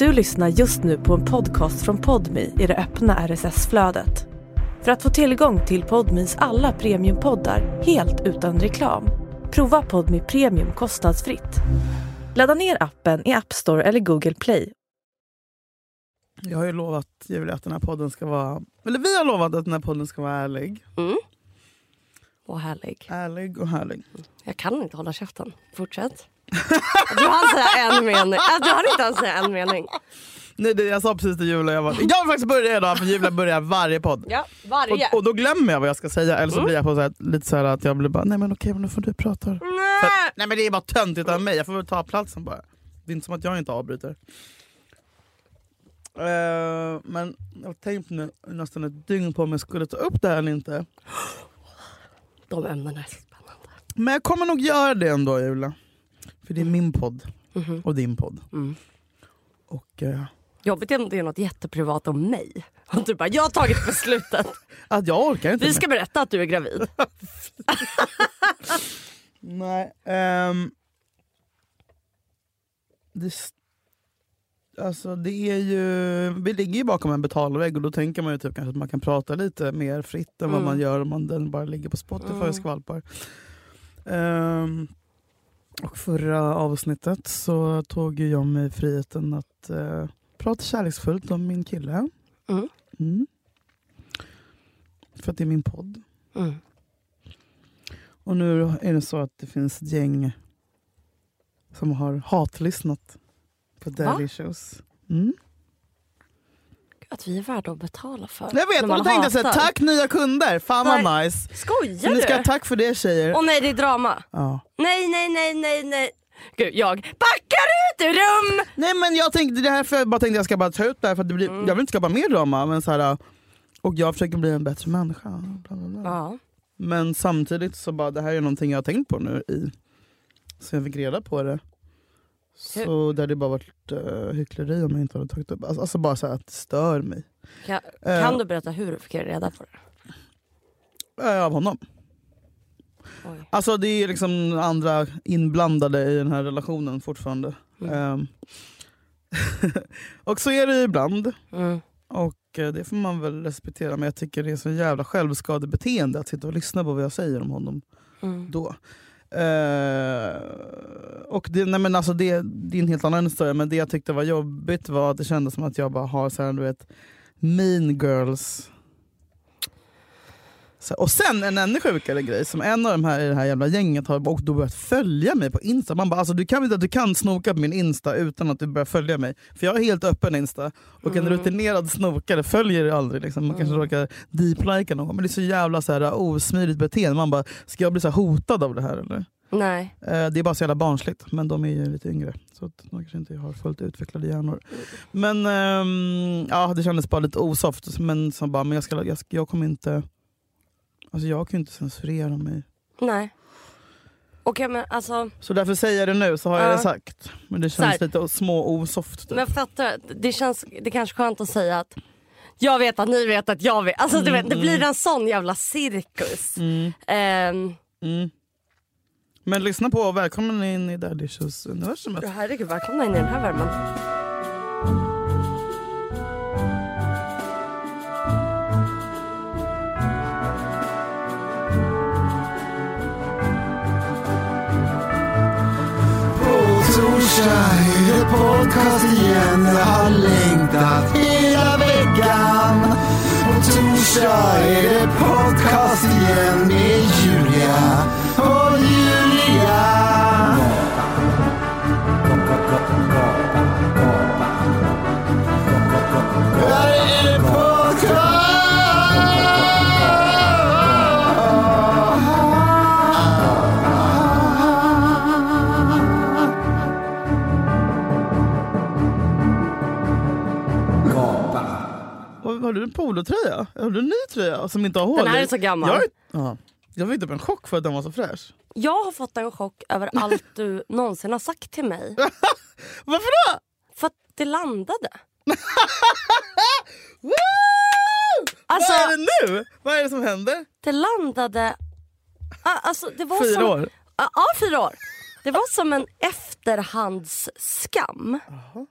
Du lyssnar just nu på en podcast från Podmi i det öppna RSS-flödet. För att få tillgång till Podmis alla premiumpoddar helt utan reklam, prova Podmi Premium kostnadsfritt. Ladda ner appen i App Store eller Google Play. Jag har ju lovat Julia att den här podden ska vara... Eller vi har lovat att den här podden ska vara ärlig. Mm. Och härlig. Ärlig och härlig. Jag kan inte hålla käften. Fortsätt. Du hann säga en mening. Äh, Du hann inte ens säga en mening. Nej, det, jag sa precis till Julia, jag, jag vill faktiskt börja idag för Julia börjar varje podd. Ja, varje. Och, och då glömmer jag vad jag ska säga eller så blir jag på så här, lite så här att jag blir bara nej men okej men nu får du prata. För, Nej. nej men det är bara töntigt av mig, jag får väl ta platsen bara. Det är inte som att jag inte avbryter. Eh, men jag har tänkt nu nästan ett dygn på om jag skulle ta upp det här eller inte. De ämnena är så spännande. Men jag kommer nog göra det ändå Julia. För det är min podd Mhm. och din podd. Mm. Och eh, Jobbigt om det är något jätteprivat om mig. Och du bara, jag har tagit beslutet. att jag orkar inte. Vi ska berätta att du är gravid. Nej. ehm, det, alltså det är ju, vi ligger ju bakom en betalvägg och då tänker man ju typ kanske att man kan prata lite mer fritt än vad Mm. man gör om man den bara ligger på Spotify Mm. och skvalpar. Ehm, och förra avsnittet så tog jag mig friheten att eh, prata kärleksfullt om min kille. Mm. Mm. För att det är min podd. Mm. Och nu är det så att det finns ett gäng som har hatlyssnat på Daddy Shows. Att vi är värda att betala för. Jag vet, och då tänkte jag såhär, tack nya kunder, fan vad Nej. nice. Skojar ni ska ha du? tack för det tjejer. Åh nej, det är drama. Ja. Nej, nej, nej, nej, nej. Gud, jag backar ut ur rum! Nej men jag tänkte det här för jag bara tänkte jag ska bara ta ut det här för det blir, Mm. jag vill inte skapa mer drama. Men så här, och jag försöker bli en bättre människa. Bla bla bla. Ja. Men samtidigt så bara, det här är någonting jag har tänkt på nu i, så jag fick reda på det. Så det hade bara varit uh, hyckleri om jag inte hade tagit upp Alltså, alltså bara så att det stör mig. Kan, Eh, kan du berätta hur du fick reda på det? eh, av honom. Oj. Alltså det är liksom andra inblandade i den här relationen fortfarande. Mm. Ehm. och så är det ibland. Mm. Och det får man väl respektera. Men jag tycker det är så jävla självskadebeteende att sitta och lyssna på vad jag säger om honom Mm. då. Uh, och det, nej men alltså det, det är en helt annan historia, men det jag tyckte var jobbigt var att det kändes som att jag bara har så här, du vet, mean girls. Så, och sen en ännu sjukare grej, som en av de här i det här jävla gänget har och då börjat följa mig på Insta. Man bara, alltså, du kan inte du kan snoka på min Insta utan att du börjar följa mig. För jag har helt öppen Insta och en Mm. rutinerad snokare följer det aldrig. Liksom. Man kanske Mm. råkar deep-lika någon men det är så jävla så här, osmidigt beteende. Man bara, ska jag bli så hotad av det här eller? Nej. Eh, Det är bara så jävla barnsligt, men de är ju lite yngre. Så att de kanske inte har fullt utvecklade hjärnor. Men ehm, ja, det kändes bara lite osoft. Men, som bara, men jag, ska, jag, jag kommer inte... Alltså jag kan ju inte censurera mig. Nej. Okej men alltså, Så därför säger jag det nu, så har jag Ja. det sagt. Men det känns lite små osoft. Typ. men fattar du? Det känns det är kanske skönt att säga att jag vet att ni vet att jag vet. Alltså du vet, det blir en sån jävla cirkus. Mm, Ehm, mm. Men lyssna på och välkommen in i Daddy Issues universumet. herregud, välkomna in i den här värmen. Torsdag är det podcast igen. Jag har längtat hela veckan. På torsdag är det podcast igen med Julia och Julia. En polotröja? Har du en ny tröja som inte har hål Den här är så gammal. Jag, ja. jag fick typ en chock för att den var så fräsch. Jag har fått en chock över allt du någonsin har sagt till mig. Varför då? För att det landade. Alltså, Vad är det nu? Vad är det som händer? det landade... Alltså, det var Fyra som... år? Ja, fyra år. Det var som en efterhandsskam. Va?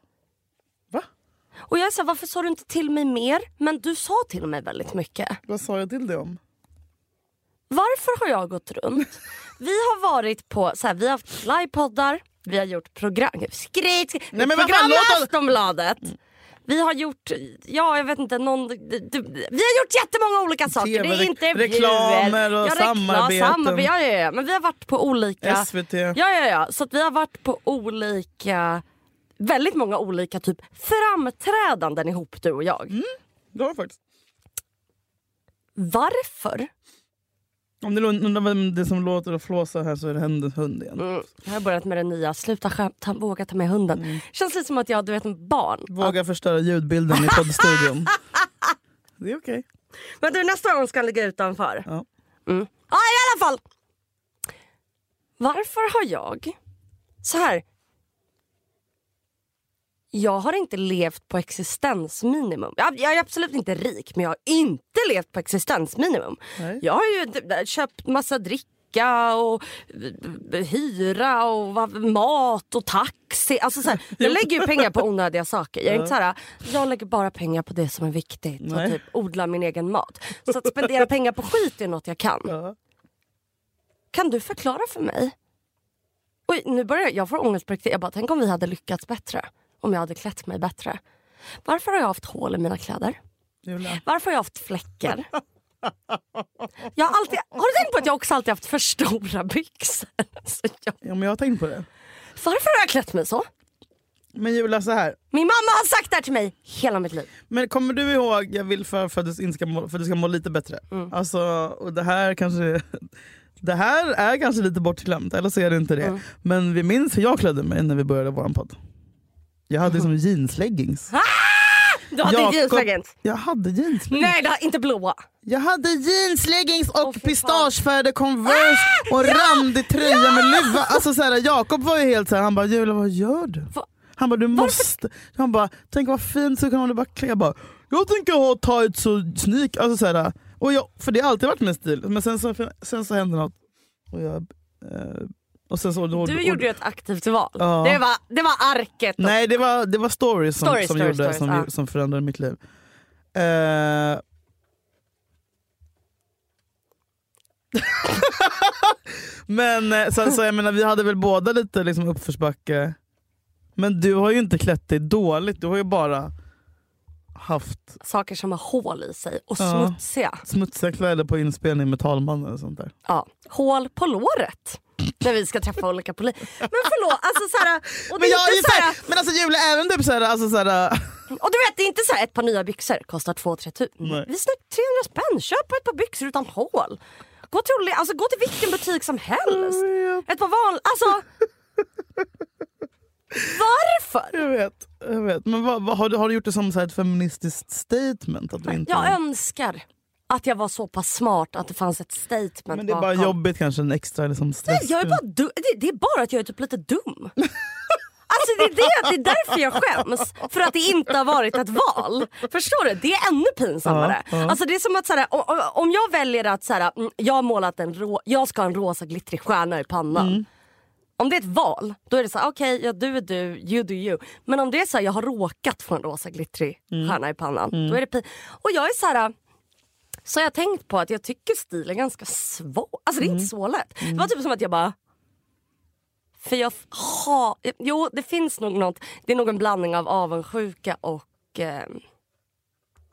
Och jag är så här, varför sa du inte till mig mer? Men du sa till mig väldigt mycket. Vad sa jag till dig om? Varför har jag gått runt? Vi har varit på, så här, vi har haft livepoddar, vi har gjort program, Nej, men fan, program i Aftonbladet. Vi har gjort, ja jag vet inte, någon, du, vi har gjort jättemånga olika saker. det är intervjuer, reklamer och ja, reklam, samarbeten. samarbete, ja, ja, ja. Men vi har varit på olika, SVT. ja, ja, ja. Så vi har varit på olika, väldigt många olika typ framträdanden ihop du och jag. Mm. Det har faktiskt. Varför? Om det undrar vem det som låter och flåsa här så är det Hennes hund igen. Mm. Jag har börjat med det nya, sluta skäm, ta, våga ta med hunden. Mm. Känns lite som att jag du vet en barn. Våga förstöra ljudbilden i poddstudion. det är okej. Men du nästa gång ska jag ligga utanför. Ja. Mm. Ja i alla fall. Varför har jag, så här. Jag har inte levt på existensminimum. Jag, jag är absolut inte rik men jag har inte levt på existensminimum. Nej. Jag har ju d- köpt massa dricka och b- b- hyra och mat och taxi. Alltså så här, jag lägger ju pengar på onödiga saker. Jag är inte så här, jag lägger bara pengar på det som är viktigt och Nej. typ odlar min egen mat. Så att spendera pengar på skit är något jag kan. Ja. Kan du förklara för mig? Oj, nu börjar jag, jag får ångest på riktigt. Jag bara, tänk om vi hade lyckats bättre. Om jag hade klätt mig bättre. Varför har jag haft hål i mina kläder? Julia. Varför har jag haft fläckar? Jag har, alltid, har du tänkt på att jag också alltid haft för stora byxor? Jag, Ja, men jag har tänkt på det. varför har jag klätt mig så? Men Julia så här. Min mamma har sagt det här till mig hela mitt liv. Men kommer du ihåg, jag vill för, för, att, du ska må, för att du ska må lite bättre. Mm. Alltså, och det här kanske det här är kanske lite bortglömt, eller så är det inte det. Mm. Men vi minns hur jag klädde mig när vi började vår podd. Jag hade liksom jeansleggings. Du hade Jakob- jeansleggings? Jag hade jeansleggings. Nej, det inte blåa. Jag hade jeansleggings och fan. pistagefärgade Converse och randig tröja med luva. Alltså, så här, Jakob var ju helt såhär, han bara Julia vad gör du? Va- Han bara du måste. Han bara tänk vad fint så kan du bara klä. Jag bara jag tänker ha tights och sneak. Alltså, så här, och jag, för det har alltid varit min stil. Men sen så, sen så hände något. Och jag, eh, och sen så, och, Du gjorde ju ett aktivt val. Ja. Det, var, det var arket. och- Nej det var, det var stories som, Stories, som, stories, gjorde, stories, som, ja. som förändrade mitt liv. Eh, Men eh, så, så jag menar, vi hade väl båda lite liksom uppförsbacke. Men du har ju inte klätt dig dåligt, du har ju bara haft Saker som har hål i sig och Ja. smutsiga. smutsiga kläder på inspelning med talmannen och sånt där. Ja. Hål på låret. När vi ska träffa olika poliser. Men förlåt, alltså såhär, Men, jag, inte så här, såhär, men alltså Julia, även typ såhär, alltså såhär, och du vet det är inte såhär ett par nya byxor kostar 2-3 tusen. Vi snackar 300 spänn, köp ett par byxor utan hål. Gå till, alltså, gå till vilken butik som helst. Ett par vanliga, alltså. Varför? jag vet. Jag vet. Men vad, vad, har, du, har du gjort det som så här ett feministiskt statement? Att du inte... Jag önskar att jag var så pass smart att det fanns ett statement Men det är bara bakom. jobbigt kanske, en extra liksom, stress. Nej, jag är bara du- det, det är bara att jag är typ lite dum. Alltså det är, det, det är därför jag skäms. För att det inte har varit ett val. Förstår du? Det är ännu pinsammare. Ja, ja. Alltså det är som att såhär, o- o- om jag väljer att såhär, mm, jag har målat en rå, jag ska ha en rosa glittrig stjärna i pannan. Mm. Om det är ett val, då är det så här, okej ja, du är du, you do you. Men om det är så här, jag har råkat få en rosa glittrig Mm. stjärna i pannan. Då är det pin- Och jag är så här. Så har jag tänkt på att jag tycker stil är ganska svår. Alltså det är inte så lätt. Det var typ som att jag bara för jag har, jo det finns nog något, det är nog en blandning av avundsjuka och eh,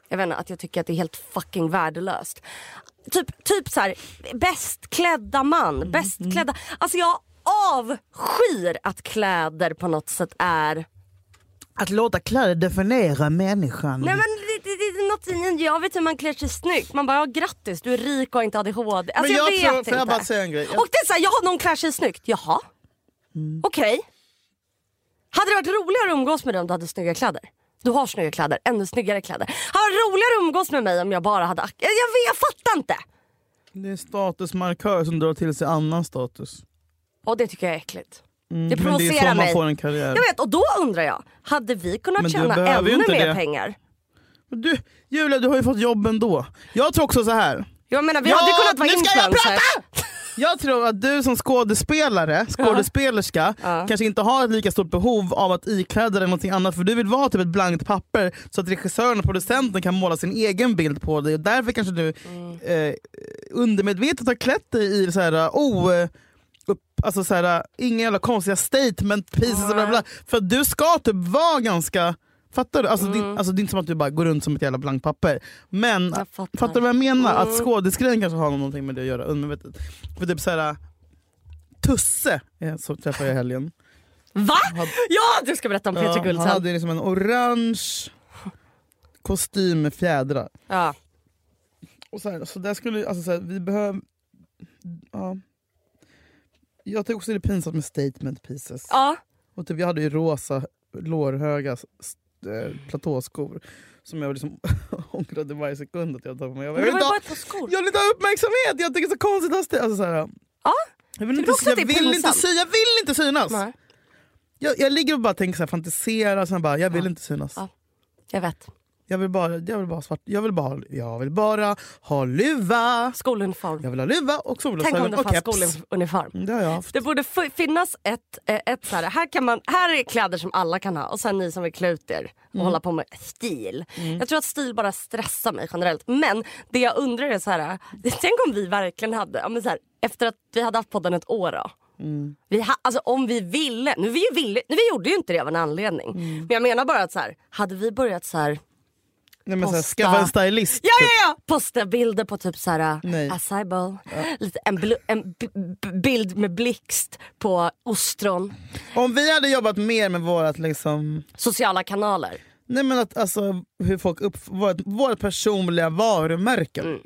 jag vet inte, att jag tycker att det är helt fucking värdelöst. Typ, typ så här, bäst klädda man, bäst klädda. Alltså jag avskyr att kläder på något sätt är Att låta kläder definiera människan. Nej men det, det, det är något, jag vet hur man klär sig snyggt. Man bara ja, grattis du är rik och har inte ADHD. Alltså, Men jag, jag vet tror- inte. får jag bara säga en grej? Jag- Och det är såhär, jaha någon klär sig snyggt. Jaha. Okej. Hade det varit roligare att umgås med dig om du hade snygga kläder? Du har snygga kläder, ännu snyggare kläder. Hade det varit roligare att umgås med mig om jag bara hade... Jag, vet, jag fattar inte! Det är en statusmarkör som drar till sig annan status. Och det tycker jag är äckligt. Mm, Det men det är så provocerar man mig. får en karriär. Jag vet, och då undrar jag, hade vi kunnat Men tjäna ännu inte mer det. pengar? Men Du, Julia, du har ju fått jobb ändå. Jag tror också så här. Jag menar vi Ja, hade kunnat vara nu ska jag influencers. prata! Jag tror att du som skådespelare, skådespelerska Ja. kanske inte har ett lika stort behov av att ikläda dig någonting annat för du vill vara typ ett blankt papper så att regissören och producenten kan måla sin egen bild på dig och därför kanske du Mm. eh, undermedvetet har klätt dig i så här, oh, eh, alltså så här, inga jävla konstiga statement pieces och bla bla. För du ska typ vara ganska Fattar du? Alltså, det, alltså, det är inte som att du bara går runt som ett jävla blankt papper. Men Jag fattar. fattar du vad jag menar? Mm. Att skådisgrejen kanske har någonting med det att göra undermedvetet. För typ såhär, Tusse eh, så träffade jag i helgen. Va? Hade- Ja du ska berätta om Peter Ja, Guld han hade liksom en orange kostym med fjädrar. Ja. Och så, här, så där skulle, alltså så här, vi behöver... Ja. Jag tycker också det är pinsamt med statement pieces. ja. Och typ, jag hade ju rosa lårhöga eh, platåskor som jag liksom ångrade varje sekund att jag tog på mig. Jag, bara, jag, vill ha, jag vill inte ha uppmärksamhet, jag tycker det är så konstigt. att stä- Alltså, så här, Ja. jag vill, inte, jag, vill inte, sy- jag vill inte synas. Nej, Jag, jag ligger och bara tänker så här, fantisera, sen bara, jag vill Ja. inte synas. Ja. jag vet. Jag vill bara, jag vill bara svart, jag vill bara, ha- jag vill bara ha luva. Skoluniform. Jag vill ha luva och Tänk om solglasögon det och fanns keps. skoluniform. Mm, Det har jag haft. Det borde finnas ett, eh, ett så här, här, kan man, här är kläder som alla kan ha och sen ni som vill klä ut er och Mm. hålla på med stil. Jag tror att stil bara stressar mig generellt. Men det jag undrar är så här, tänk om vi verkligen hade, ja, men så här, efter att vi hade haft podden ett år då. Mm. Vi ha, alltså om vi ville, nu vi, ville, nu vi gjorde ju inte det av en anledning. Mm. Men jag menar bara att så här, hade vi börjat så här Nej, men så här, Posta. skaffa en stylist. Ja, ja, ja! Posta bilder på typ såhär, Nej. acai lite, en, blu- en b- bild med blixt på ostron, Om vi hade jobbat mer med vårat liksom, sociala kanaler. nej men att, alltså, hur folk upp, vårt, vårt personliga varumärken.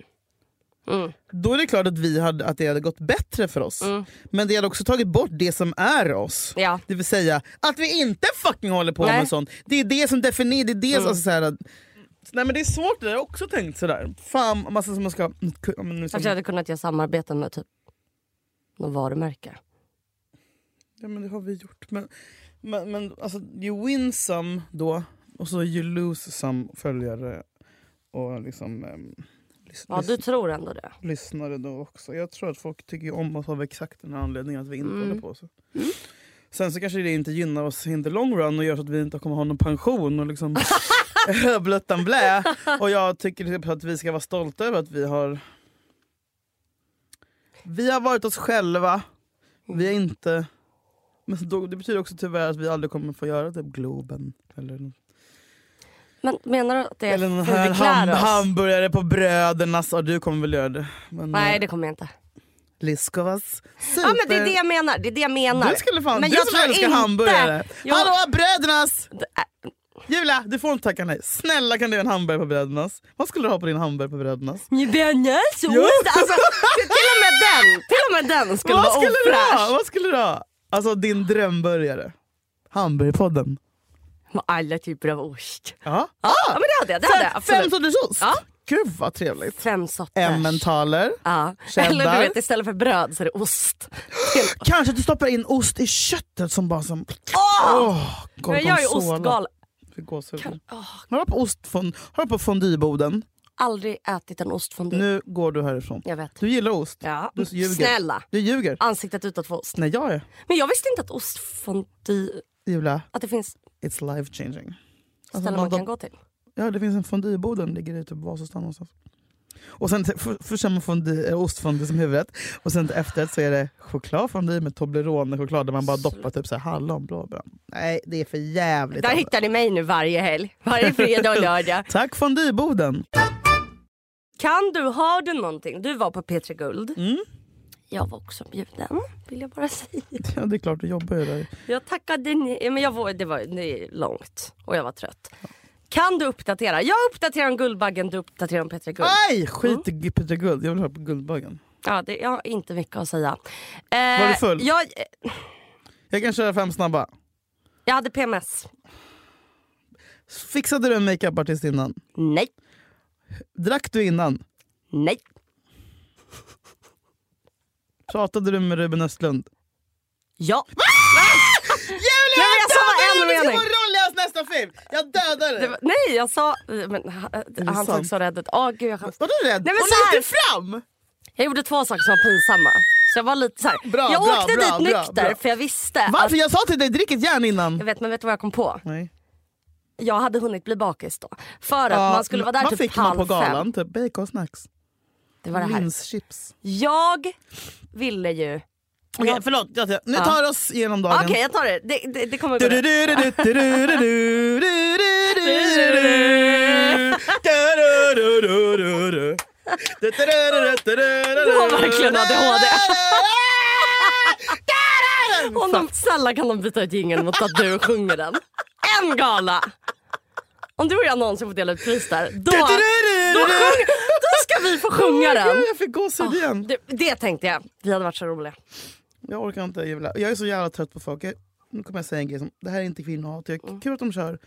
Mm. Då är det klart att, vi hade, att det hade gått bättre för oss. Men det hade också tagit bort det som är oss. Mm. Ja. Det vill säga att vi inte fucking håller på Nej. med sånt. Det är det som definierar, det är det, alltså, så här, att- Nej men det är svårt, det har jag också tänkt sådär. Fan, massa som man ska... men liksom- Kanske hade kunnat göra samarbeten med typ något varumärke. Ja men det har vi gjort. Men, men, men alltså, you win some då och så you lose some följare och liksom, um, lys, Ja, du tror ändå det. lyssnare då också. Jag tror att folk tycker om oss av exakt den här anledningen att vi inte Mm. håller på så. Sen så kanske det inte gynnar oss in the long run och gör så att vi inte kommer ha någon pension och liksom blöttan blä. Och jag tycker typ att vi ska vara stolta över att vi har vi har varit oss själva. Vi är inte... Men då, det betyder också tyvärr att vi aldrig kommer få göra typ Globen. Eller, något- Men menar du att det eller någon här ham, oss? hamburgare på Brödernas. Du kommer väl göra det. Men, Nej eh, det kommer jag inte. Liskovas super... Ja men det är det jag menar. Det är det jag menar. Du skulle fan, men du jag som älskar inte- hamburgare. Jag- Hallå Brödernas! Det är- Julia, du får inte tacka nej. Snälla kan du göra en hamburgare på Brödernas? Vad skulle du ha på din hamburgare på Brödernas? Ost! Alltså, till och med den, till och med den skulle Vad vara skulle du ha? ofräsch. Vad skulle du ha? Alltså din drömburgare. Hamburgerpodden. Med alla typer av ost. Ja. Ja men det hade jag. Det hade jag Fem, sorters ost? Ja. Gud vad trevligt. Fem sorters. Emmentaler. Ja. Eller du vet istället för bröd så är det ost. Kanske att du stoppar in ost i köttet som bara som... Åh! Men jag är gorgonzola. ostgal. Fick gåshud. Åh, Har du på, ostfond, har du på fondyboden? aldrig ätit en ostfondue. Nu går du härifrån. Jag vet. Du gillar ost. Ja. Du ljuger. Snälla. Du ljuger. Ansiktet utåt för ost. Nej jag är. Men jag visste inte att ostfondue, Julia, att det finns it's life changing. Alltså, ställen man kan gå till. Ja det finns en fondyboden, ligger i typ Vasastan någonstans. Och sen för- först har man fondy, äh, ostfondy som huvudrätt och sen efterrätt så är det chokladfondy med Toblerone-choklad där man bara doppar typ så här hallon, blåbär. Nej det är för jävligt. Där hittar ni mig nu varje helg. Varje fredag och lördag. Tack fondyboden! Kan du, har du någonting? Du var på P3 Guld. Mm. Jag var också bjuden, vill jag bara säga. Ja det är klart, du jobbar ju där. Jag tackade nej, men jag var, det var det är långt och jag var trött. Kan du uppdatera? Jag uppdaterar om Guldbaggen, du uppdaterar om P3 Guld. Aj! Skit i Peter Guld, jag vill ha på Guldbaggen. Ja, det, jag har inte mycket att säga. Var du Eh, full? Jag, Jag kan köra fem snabba. jag hade PMS. Fixade du en makeupartist innan? Nej, Drack du innan? nej, Pratade du med Ruben Östlund? ja. Julia! Nej, men jag sa en mening. Nästa film! Jag dödar dig! nej, jag sa... Men, han han såg så rädd ut. Åh, gud, jag. Vadå rädd? Nej, men Håll så fram! jag gjorde två saker som var pinsamma. Så jag var lite så här. Bra, jag bra, åkte bra, dit nykter för jag visste Varför? att, Jag sa till dig, drick ett järn innan. jag vet men vet du vad jag kom på? Nej. Jag hade hunnit bli bakis då. För att Ja, man skulle vara där vad typ fick man halv på galan? fem. Typ baconsnacks? Det var det här. Linschips? Jag ville ju... Okej Jag- förlåt, jag, nu tar vi oss igenom dagen. Okej jag tar det, det, det, det kommer gå. Du har verkligen ADHD. Om de, snälla kan de byta ut jingeln mot att du sjunger den. En gala! Om du och jag någonsin får dela ut pris där, då, då, sjung, då ska vi få sjunga den. Jag fick gåshud igen. Det, det tänkte jag, vi hade varit så roliga. Jag orkar inte. Jävla. Jag är så jävla trött på folk. Jag, nu kommer jag säga en grej. Som, det här är inte kvinnohat. Jag, Mm. Kul att de kör.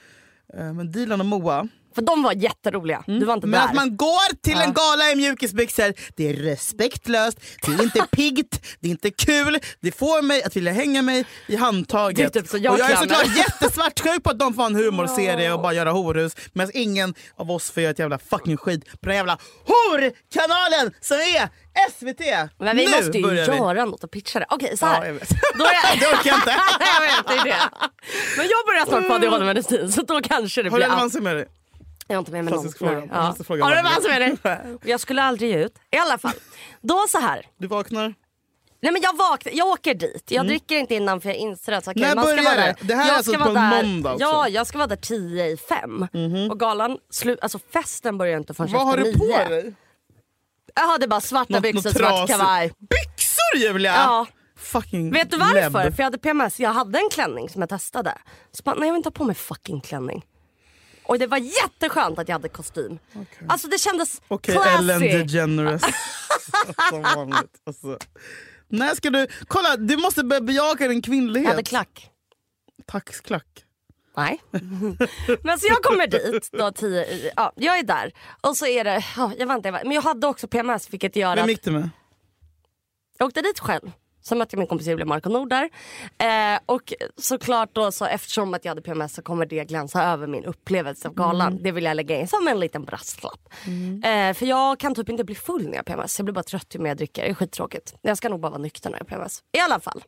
Eh, Men Dilan och Moa. För de var jätteroliga, du var inte Men där. att man går till en gala i mjukisbyxor, det är respektlöst, det är inte piggt, det är inte kul, det får mig att vilja hänga mig i handtaget. Typ så jag och jag är såklart jättesvartsjuk på att de får en humorserie och bara göra horhus medan ingen av oss får göra ett jävla fucking skit på den jävla horkanalen som är SVT. Men vi nu måste ju börjar vi. göra något och pitcha det. Okej så Ja, här. jag vet. Då är jag... det orkar jag inte. jag vet, det är det. Men jag börjar snart på ADHD-medicin så då kanske det Har du blir allt. relevanser med dig? Jag har inte med mig Klassisk någon. fråga. Ja. fråga du varför. med med dig? Jag skulle aldrig ge ut. I alla fall. Då så här. Du vaknar? Nej men jag vaknar, jag åker dit. Jag dricker inte innan för jag inser att Mm. När man ska börjar vara det? där. Det här är jag alltså ska på en där, måndag också? Ja, jag ska vara där tio i fem. Och galan, slu, alltså festen börjar inte förrän Vad har du på nio. dig? Jag hade bara svarta Något- byxor, något svart kavaj. Byxor Julia! Ja. Fucking Vet du varför? lebb. För jag hade PMS, jag hade en klänning som jag testade. Så bara, nej jag vill inte ha på mig fucking klänning. Och det var jätteskönt att jag hade kostym. Alltså det kändes Okej, classy. Ellen DeGeneres. Som vanligt. Alltså. När ska du... Kolla, du måste börja bejaka din jag kvinnlighet. hade klack. Taxklack. Nej. men så jag kommer dit, då tio, ja, jag är där. Och så är det, ja, jag vet inte, men jag hade också PMS vilket gör Vem att gick du med? jag åkte dit själv. Sen mötte jag min kompis Julia Marko Nord där. Eh, och såklart då så eftersom att jag hade PMS så kommer det glänsa över min upplevelse av galan. Det vill jag lägga in som en liten brasklapp. Eh, för jag kan typ inte bli full när jag har PMS. Jag blir bara trött ju mer jag dricker. Det är skittråkigt. Jag ska nog bara vara nykter när jag har PMS. I alla fall.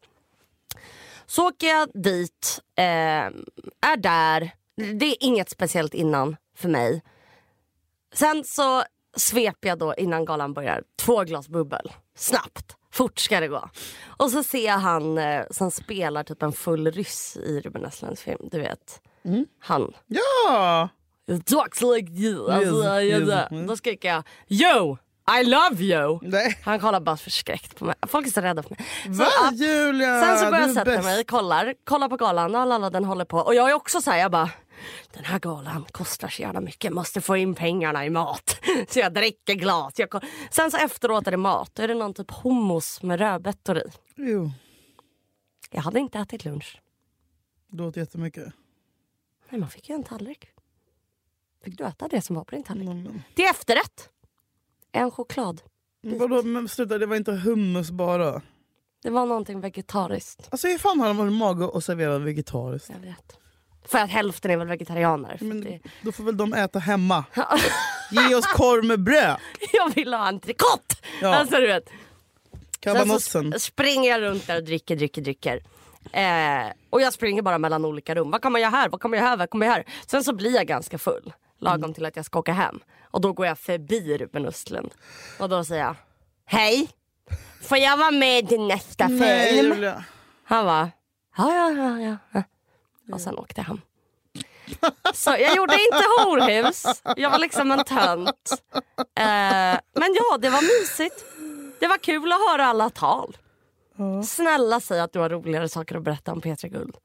Så åker jag dit, eh, är där. Det är inget speciellt innan för mig. Sen så sveper jag då innan galan börjar två glas bubbel. Snabbt. Fort ska det gå. Och så ser jag han eh, som spelar typ en full ryss i Ruben Östlunds film. Du vet. Han. Ja! It talks like you. Alltså, Yes, jag- yes, mm. Då skriker jag Yo! I love you! Nej. Han kollar bara förskräckt på mig. Folk är så rädda för mig. Så, Va Julia? Sen så är jag sätta bäst. mig, kollar, kollar på galan, lalala, den håller på. Och jag är också så här, jag bara, den här galan kostar så jävla mycket, måste få in pengarna i mat. Så jag dricker glas. Jag Sen så efteråt är det mat, då är det någon typ hummus med rödbetor i. Jo, Jag hade inte ätit lunch. det låter jättemycket. Men man fick ju en tallrik. Fick du äta det som var på din tallrik? Mm, men- Till efterrätt. En choklad. Vadå, men sluta, det var inte hummus bara. Det var någonting vegetariskt. Alltså hur fan har de mage att servera vegetariskt? Jag vet. För att hälften är väl vegetarianer. Men det... Då får väl de äta hemma. Ge oss korv med bröd! Jag vill ha entrecote! Ja. Alltså du vet. Kabanossen. Sen så springer jag runt där och dricker, dricker, dricker. Eh, och jag springer bara mellan olika rum. Vad kan man göra här? Vad kan man göra här? Vad kan man göra här? Sen så blir jag ganska full. Lagom Mm. till att jag ska åka hem. Och då går jag förbi Ruben Östlund. Och då säger jag Hej! Får jag vara med i nästa Nej film? Julia. Han var ja, ja, ja, ja, ja. Och sen åkte jag hem. Så jag gjorde inte horhus. Jag var liksom en tönt. Eh, men ja, det var mysigt. Det var kul att höra alla tal. Snälla säg att du har roligare saker att berätta om Petra Guld.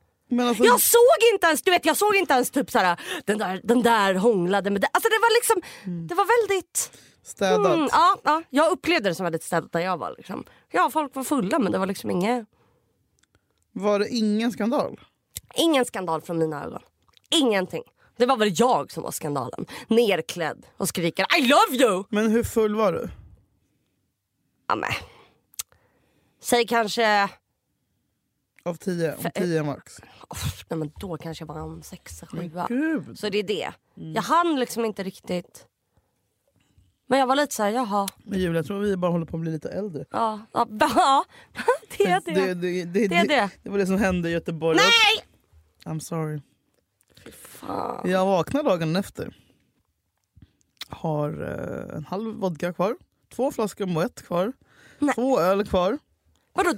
Alltså, Jag såg inte ens, du vet, jag såg inte ens typ såhär, den där, den där hånglade med det. Alltså det var liksom, det var väldigt... städat. Mm, ja, ja, jag upplevde det som väldigt städat där jag var. Liksom. Ja, folk var fulla men det var liksom inget... Var det ingen skandal? Ingen skandal från mina ögon. Ingenting. Det var väl jag som var skandalen. Nerklädd och skriker I love you! Men hur full var du? Ja, men. Säg kanske, Av tio? Om tio max? oh, nej, men då kanske jag var en sexa, sjua. Så det är det. Jag hann liksom inte riktigt. Men jag var lite så här, jaha. Men Julia, jag tror vi bara håller på att bli lite äldre. Ja, ja, ja det är det. Det, det, det, Det är det. det var det som hände i Göteborg. Nej! I'm sorry. Fan. Jag vaknar dagen efter. Har eh, en halv vodka kvar. Två flaskor Moët kvar. Nej. Två öl kvar. Vadå?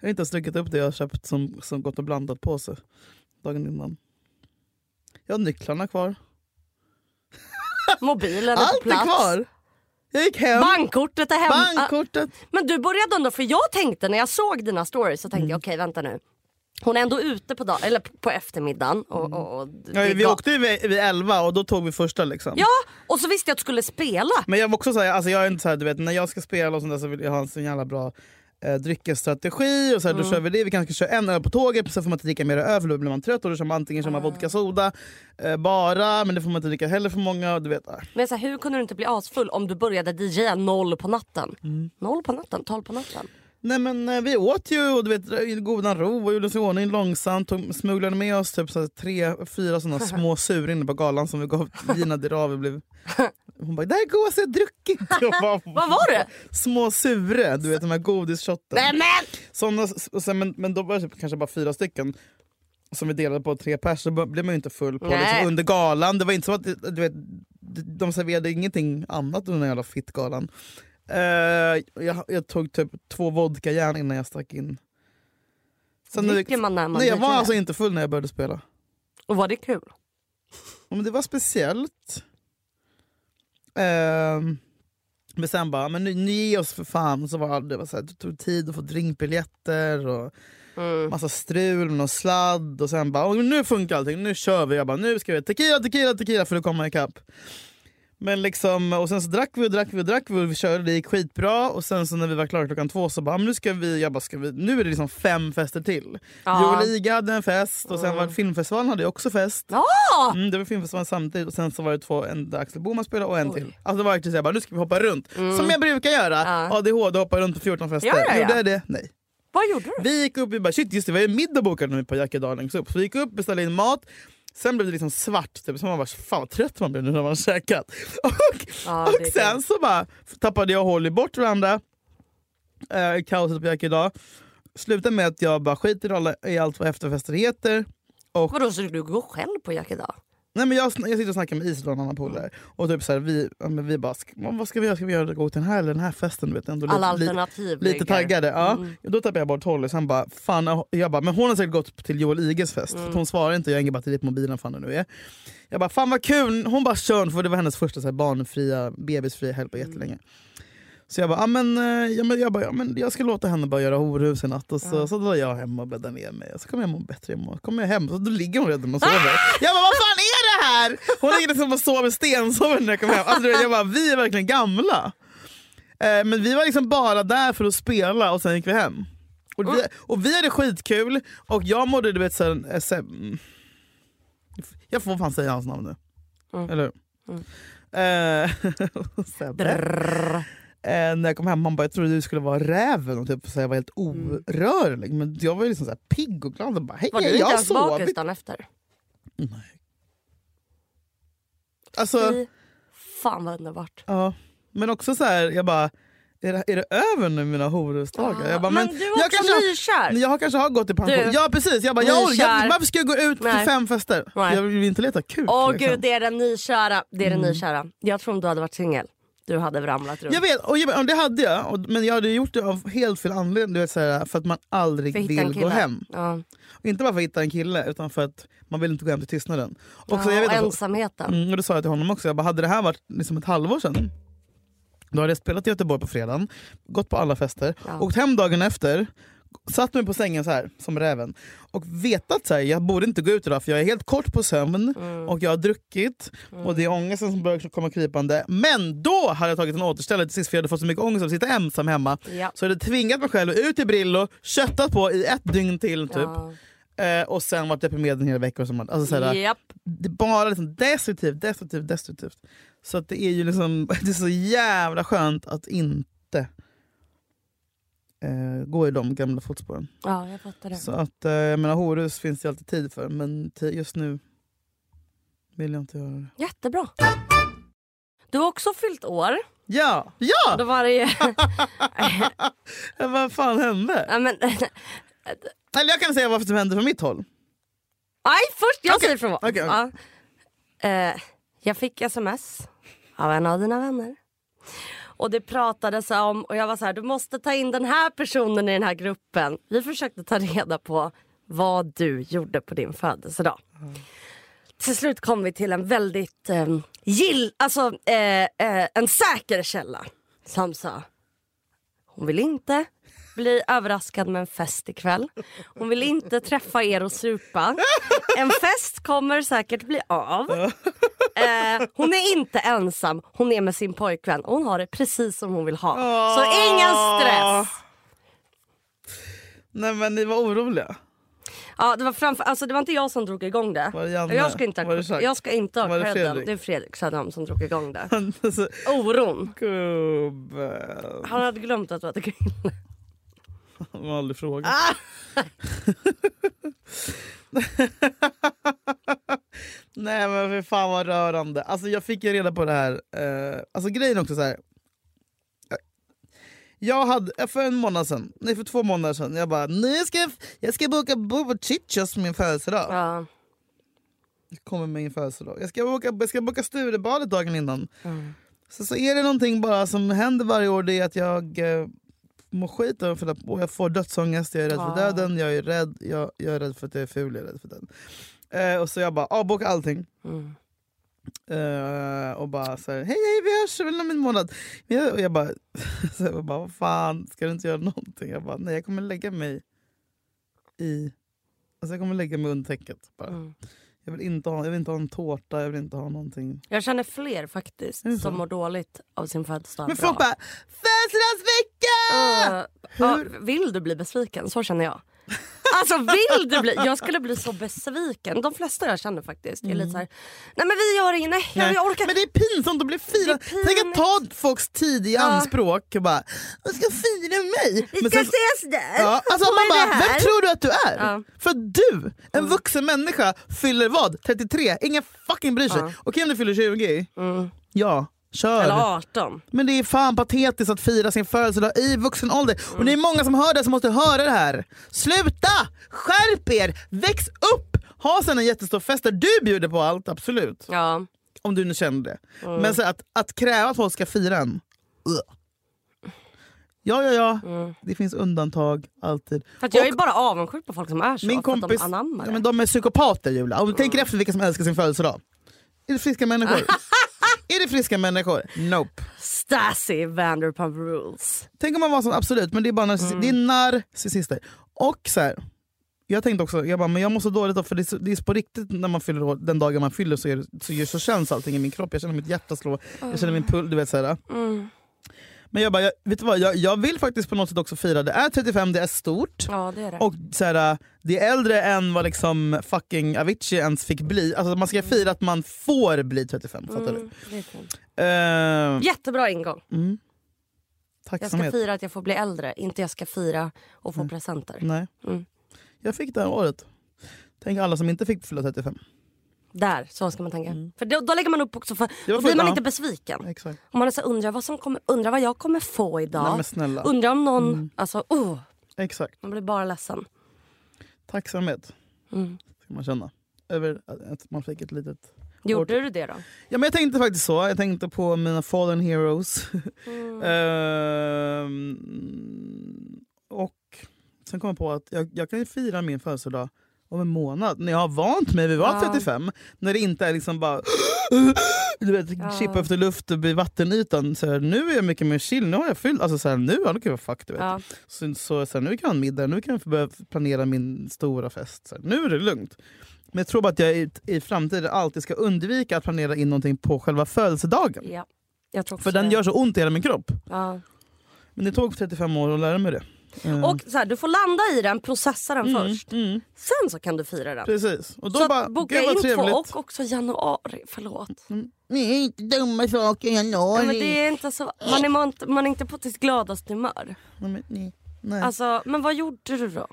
Jag har inte ens druckit upp det jag köpt som, som gått och blandat på sig dagen innan. Jag har nycklarna kvar. Mobilen är på Allt är plats. kvar! Jag gick hem. Bankkortet är hemma. Bankkortet. Men du började ändå, för jag tänkte när jag såg dina stories så tänkte jag okej vänta nu. Hon är ändå ute på, dag, eller på eftermiddagen. Och, och, och Ja, vi åkte vid, vid 11 och då tog vi första liksom. Ja, och så visste jag att du skulle spela. Men jag var också såhär, alltså jag är inte såhär, du vet när jag ska spela och sånt där så vill jag ha en så jävla bra eh, dryckesstrategi och så här, Mm. då kör vi det. Vi kanske kör en öl på tåget, sen får man inte dricka mer öl för då blir man trött och då kör man antingen kör man Ah. vodka soda eh, bara, men det får man inte dricka heller för många. Du vet. Men så här, hur kunde du inte bli asfull om du började DJa noll på natten? Mm. Noll på natten, tolv på natten. Nej men eh, vi åt ju och du vet, i godan ro och gjorde oss i ordning långsamt. Tog, smugglade med oss typ så tre, fyra såna små sur inne på galan som vi gav Gina Dirawi. Blev... Hon bara “det här är godaste jag druckit”. Bara, Vad var det? Små sure, du vet de här godisshotten. Såna, och sen, men, men då var det typ kanske bara fyra stycken som vi delade på tre pers, så blev man ju inte full på liksom, under galan. Det var inte så att du vet, de serverade ingenting annat under den jävla fittgalan. Uh, jag, jag tog typ två vodka järn innan jag stack in. Sen när- Dricker man när man Nej, jag var alltså inte full när jag började spela. Och var det kul? Men det var speciellt. Ehm, men sen bara, men nu, nu ge oss för fan. Så var det, var så här, det tog tid att få drinkbiljetter och Mm. massa strul med sladd. Och sen bara, "Åh, nu funkar allting, nu kör vi. Jag bara, nu ska vi tequila, tequila, tequila för att komma ikapp. Men liksom, och sen så drack vi och drack vi och drack vi och vi körde, det gick skitbra. Och sen så när vi var klara klockan två så bara, "Men nu ska vi, jag bara, ska vi, nu är det liksom fem fester till. Ja. Joel Iga hade en fest och sen var filmfestivalen hade jag också fest. Ja! Mm, det var filmfestivalen samtidigt och sen så var det två, en där Axel Boman spelade och en Oj. till. Alltså det var verkligen såhär, bara, nu ska vi hoppa runt. Mm. Som jag brukar göra. Ja. ADHD hoppar runt på 14 fester. Gör jag, Gjorde ja. jag det? Nej. Vad gjorde du? Vi gick upp, vi bara shit just det, vi har ju middag bokad nu på Jackedal längst upp. Så vi gick upp, beställde in mat. Sen blev det liksom svart, typ. så man bara fan vad trött man blev nu när man har käkat. Och, Ja, och sen så bara tappade jag och Holly bort varandra. Eh, kaoset på Jackedal. Slutade med att jag bara skiter i allt vad efterfester heter. Och Vadå, så du går själv på Jack idag? Nej, men jag, jag sitter och snackar med Isidor och en annan polare. Och typ så här, vi, ja, men vi bara, ska, vad ska vi göra? Ska vi göra gå till den här eller den här festen? Du vet, ändå Alla lite, alternativ lite taggade. Ja. Mm. Då tappade jag bort Holly. Sen bara, fan, jag bara, men hon har säkert gått till Joel Iges fest. Mm. Hon svarar inte, jag har inget batteri på mobilen. Fan det nu är. Jag bara, fan vad kul! Hon bara kör, för det var hennes första så här, barnfria, bebisfria helg på jättelänge. Så jag bara, ah, men, eh, ja, men, jag, bara ja, men jag ska låta henne bara göra horhus i natt. Och så, så drar jag hem och bäddar ner mig. Så kommer jag må bättre imorgon. kommer jag hem, så då ligger hon redan och sover. Jag bara, vad fan är det här? Hon ligger liksom och sover stensover när jag kommer hem. Alltså, jag bara, vi är verkligen gamla. Eh, men vi var liksom bara där för att spela och sen gick vi hem. Och vi, och vi hade skitkul och jag mådde du vet här, eh, så, mm, Jag får fan säga hans namn nu. Mm. Eller hur? Mm. Eh. Eh, när jag kom hem han bara jag trodde du skulle vara räven och typ, så jag var helt orörlig. Men jag var liksom så här pigg och glad och bara hej Var du jag inte ens bakis dagen efter? Nej. Alltså, Fy fan vad underbart. ja. Men också så här, jag bara är det, är det över nu mina horusdagar? Jag bara, men, men, du är jag kanske, nykär. jag kanske har gått i pension. Ja precis, jag bara, jag, jag, varför ska jag gå ut Nej. till fem fester? Nej. Jag vill inte leta kuk. Åh liksom. gud, det är den nykära. Det är den Mm. nykära. Jag tror om du hade varit singel, du hade ramlat runt. Jag vet, och jag, det hade jag. Och, men jag hade gjort det av helt fel anledning. Du vet, så här, för att man aldrig För vill gå hem. Ja. Inte bara för att hitta en kille, utan för att man vill inte gå hem till tystnaden. Och så, Ja, jag vet och ensamheten. mm, och det sa jag till honom också. Jag bara, hade det här varit liksom ett halvår sedan då hade jag spelat i Göteborg på fredagen, gått på alla fester, Ja. åkt hem dagen efter, satt mig på sängen så här som räven och vetat så här, jag borde inte gå ut idag för jag är helt kort på sömn Mm. och jag har druckit och det är ångesten som börjar komma krypande. Men då hade jag tagit en återställare till sist för jag hade fått så mycket ångest av att sitta ensam hemma. Ja. Så jag hade tvingat mig själv ut i Brillo, köttat på i ett dygn till typ. Ja. Eh, och sen varit deprimerad en hel vecka. Och så, alltså, såhär, Japp. Det är bara liksom destruktivt, destruktivt, destruktivt. Så att det är ju liksom, det är så jävla skönt att inte eh, gå i de gamla fotspåren. ja, jag fattar det. Så att, eh, jag menar, horus finns det alltid tid för, men just nu vill jag inte göra det. Jättebra. Du har också fyllt år. Ja! Ja! Då var det ju... Vad fan hände? ja, men, Eller jag kan säga vad som hände från mitt håll. nej, först jag Okej, säger från okej, okej. Ja. Eh, Jag fick sms av en av dina vänner. Och det pratades om, och jag var så här, du måste ta in den här personen i den här gruppen. Vi försökte ta reda på vad du gjorde på din födelsedag. Till slut kom vi till en väldigt eh, gill, alltså eh, eh, en säker källa som sa hon vill inte bli överraskad med en fest ikväll. Hon vill inte träffa er och supa. En fest kommer säkert bli av. Eh, hon är inte ensam, hon är med sin pojkvän och hon har det precis som hon vill ha. Så ingen stress! Nej men ni var oroliga. Ja, det, var framför, alltså, det var inte jag som drog igång det. Var det Janne? jag ska inte Var det ha, Jacques? jag ska inte ha Var det. Fredrik? Det är Fredrik Söderholm som drog igång det. Alltså, Oron. Gubben. Han hade glömt att du hade kille. Han har aldrig frågat. Ah! Nej men för fan vad rörande. Alltså jag fick ju reda på det här. Eh, alltså grejen också så här. Jag hade, för en månad sedan, nej för två månader sedan, jag bara nu ska jag, jag ska boka bo på Chichos min födelsedag. Ja. Jag kommer med min födelsedag. Jag ska boka, jag ska boka Sturebadet dagen innan. Mm. Så, så är det någonting bara som händer varje år, det är att jag eh, mår skit över det och jag får dödsångest, jag är rädd för Ja. döden, jag är rädd, jag, jag är rädd för att jag är ful, jag är rädd för döden. Eh, och så jag bara avbokar allting. Mm. Eh, och bara så här, hej hej vi hörs väl om en månad. Jag, och jag bara, så jag bara, vad fan ska du inte göra någonting? Jag bara, nej jag kommer lägga mig i, alltså jag kommer lägga mig under täcket. Bara. Mm. Jag, vill inte ha, jag vill inte ha en tårta, jag vill inte ha någonting. Jag känner fler faktiskt så? som mår dåligt av sin födelsedag. Men folk bara, födelsedagsvecka! Uh, ja, vill du bli besviken? Så känner jag. Alltså vill du bli? Jag skulle bli så besviken. De flesta jag känner faktiskt är lite så här, nej men vi gör inget, nej, Nej, jag orkar Men det är pinsamt att bli firad. Tänk att ta folks tid i anspråk och bara, jag ska fira mig. Vi Men ska sen- ses där. Ja, alltså man bara, vem tror du att du är? Ja. För att du, en vuxen människa, fyller vad? 33? Ingen fucking bryr sig. Ja. Okej om du fyller 20? Mm. Ja, kör. Eller 18. Men det är fan patetiskt att fira sin födelsedag i vuxen ålder. Och det är många som hör det som måste höra det här. Sluta! Skärp er! Väx upp! Ha sen en jättestor fest där du bjuder på allt, absolut. Ja. Om du nu känner det. Men så att, att kräva att folk ska fira en. Ja, ja, ja. Det finns undantag, alltid. För att jag Och- är bara avundsjuk på folk som är så. min kompis, att de anammar ja, det. men de är psykopater Julia. Om du tänker efter vilka som älskar sin födelsedag. Är det friska människor? är det friska människor? Nope. Stasi Vanderpump Rules. Tänk om man var sån, absolut, men det är bara narcissi- det är narcissister. Och så här, jag tänkte också, jag bara, men jag mår så dåligt då, för det är, så, det är på riktigt när man fyller år, den dagen man fyller så, är, så, så känns allting i min kropp. Jag känner mitt hjärta slå, jag känner min puls, du vet så här. Mm. Men jag bara, jag, vet du vad, jag, jag vill faktiskt på något sätt också fira, det är 35, det är stort. Ja det är det. Och så här, det är äldre än vad liksom fucking Avicii ens fick bli. Alltså man ska fira att man får bli 35, fattar du? Mm, det är. Uh, Jättebra ingång. mm. Jag ska fira att jag får bli äldre, inte jag ska fira och få presenter. Nej. Mm. Jag fick det här året. Tänk alla som inte fick fylla 35. Där, så ska man tänka. För då, då lägger man upp också, för Mm. Då blir man ja. inte besviken. Exakt. Om man så undrar vad, som kommer, undrar vad jag kommer få idag. Nej. Undrar om någon, Mm. alltså oh, Exakt. man blir bara ledsen. Tacksamhet Mm. ska man känna. Över att man fick ett litet... Gjorde du det då? Ja men jag tänkte faktiskt så. Jag tänkte på mina fallen heroes. Mm. Ehm, och sen kom jag på att jag, jag kan fira min födelsedag om en månad. När jag har vant mig vid att vara Ja. 35. När det inte är liksom bara du vet, Ja. chippa efter luft vid vattenytan. Så här, nu är jag mycket mer chill. Nu har jag fyllt. Alltså, så här, nu ja, kan jag fuck, du vet. Ja. Så, så, så här, nu kan jag ha en middag, nu kan jag börja planera min stora fest. Så här, nu är det lugnt. Men jag tror bara att jag i, i framtiden alltid ska undvika att planera in någonting på själva födelsedagen. ja. För den det. gör så ont i hela min kropp. Men det tog 35 år att lära mig det. Eh, Och så här, du får landa i den, processa den mm, först. Mm, Sen så kan du fira den. precis. Och då så bara, boka in trevligt. två och också januari. Förlåt. Mm. Är inte dumma saker i Ja, januari. men det är inte så, man, är, man, man är inte på sitt gladaste humör. Nej, men, nej, nej. Alltså, men vad gjorde du då?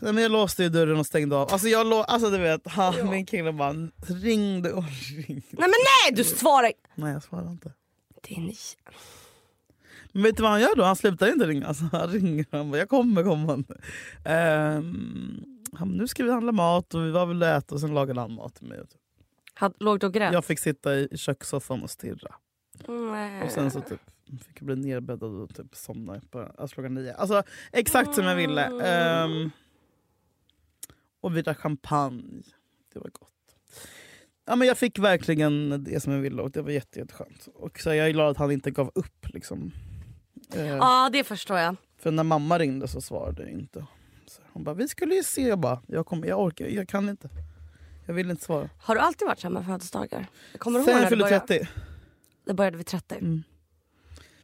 nej, men jag låste ju dörren och stängde av. Alltså, jag lå- alltså du vet, ha, min kille bara ringde och ringde. Nej men nej! Du svarar Nej jag svarade inte. Din... Men vet du vad han gör då? Han slutar inte ringa. Alltså, han ringer han bara, jag kommer. Ehm, han, nu ska vi handla mat och vi var väl och äta och sen lagade han mat till mig. Had, låg och grät? Jag fick sitta i kökssoffan och stirra. Nej. Och sen så typ, fick jag bli nerbäddad och typ somna på, alltså klockan nio. Alltså exakt som jag ville. Ehm, och vi drack champagne. Det var gott. Ja, men jag fick verkligen det som jag ville och det var jätte, jätteskönt. Och så jag är glad att han inte gav upp. Liksom. Eh, Ja, det förstår jag. För när mamma ringde så svarade jag inte. Så hon bara, vi skulle ju se. Jag bara, jag, kommer, jag orkar, jag kan inte. Jag vill inte svara. Har du alltid varit så här med födelsedagar? Jag kommer Sen jag fyllde började. 30. Det började vid 30. Mm.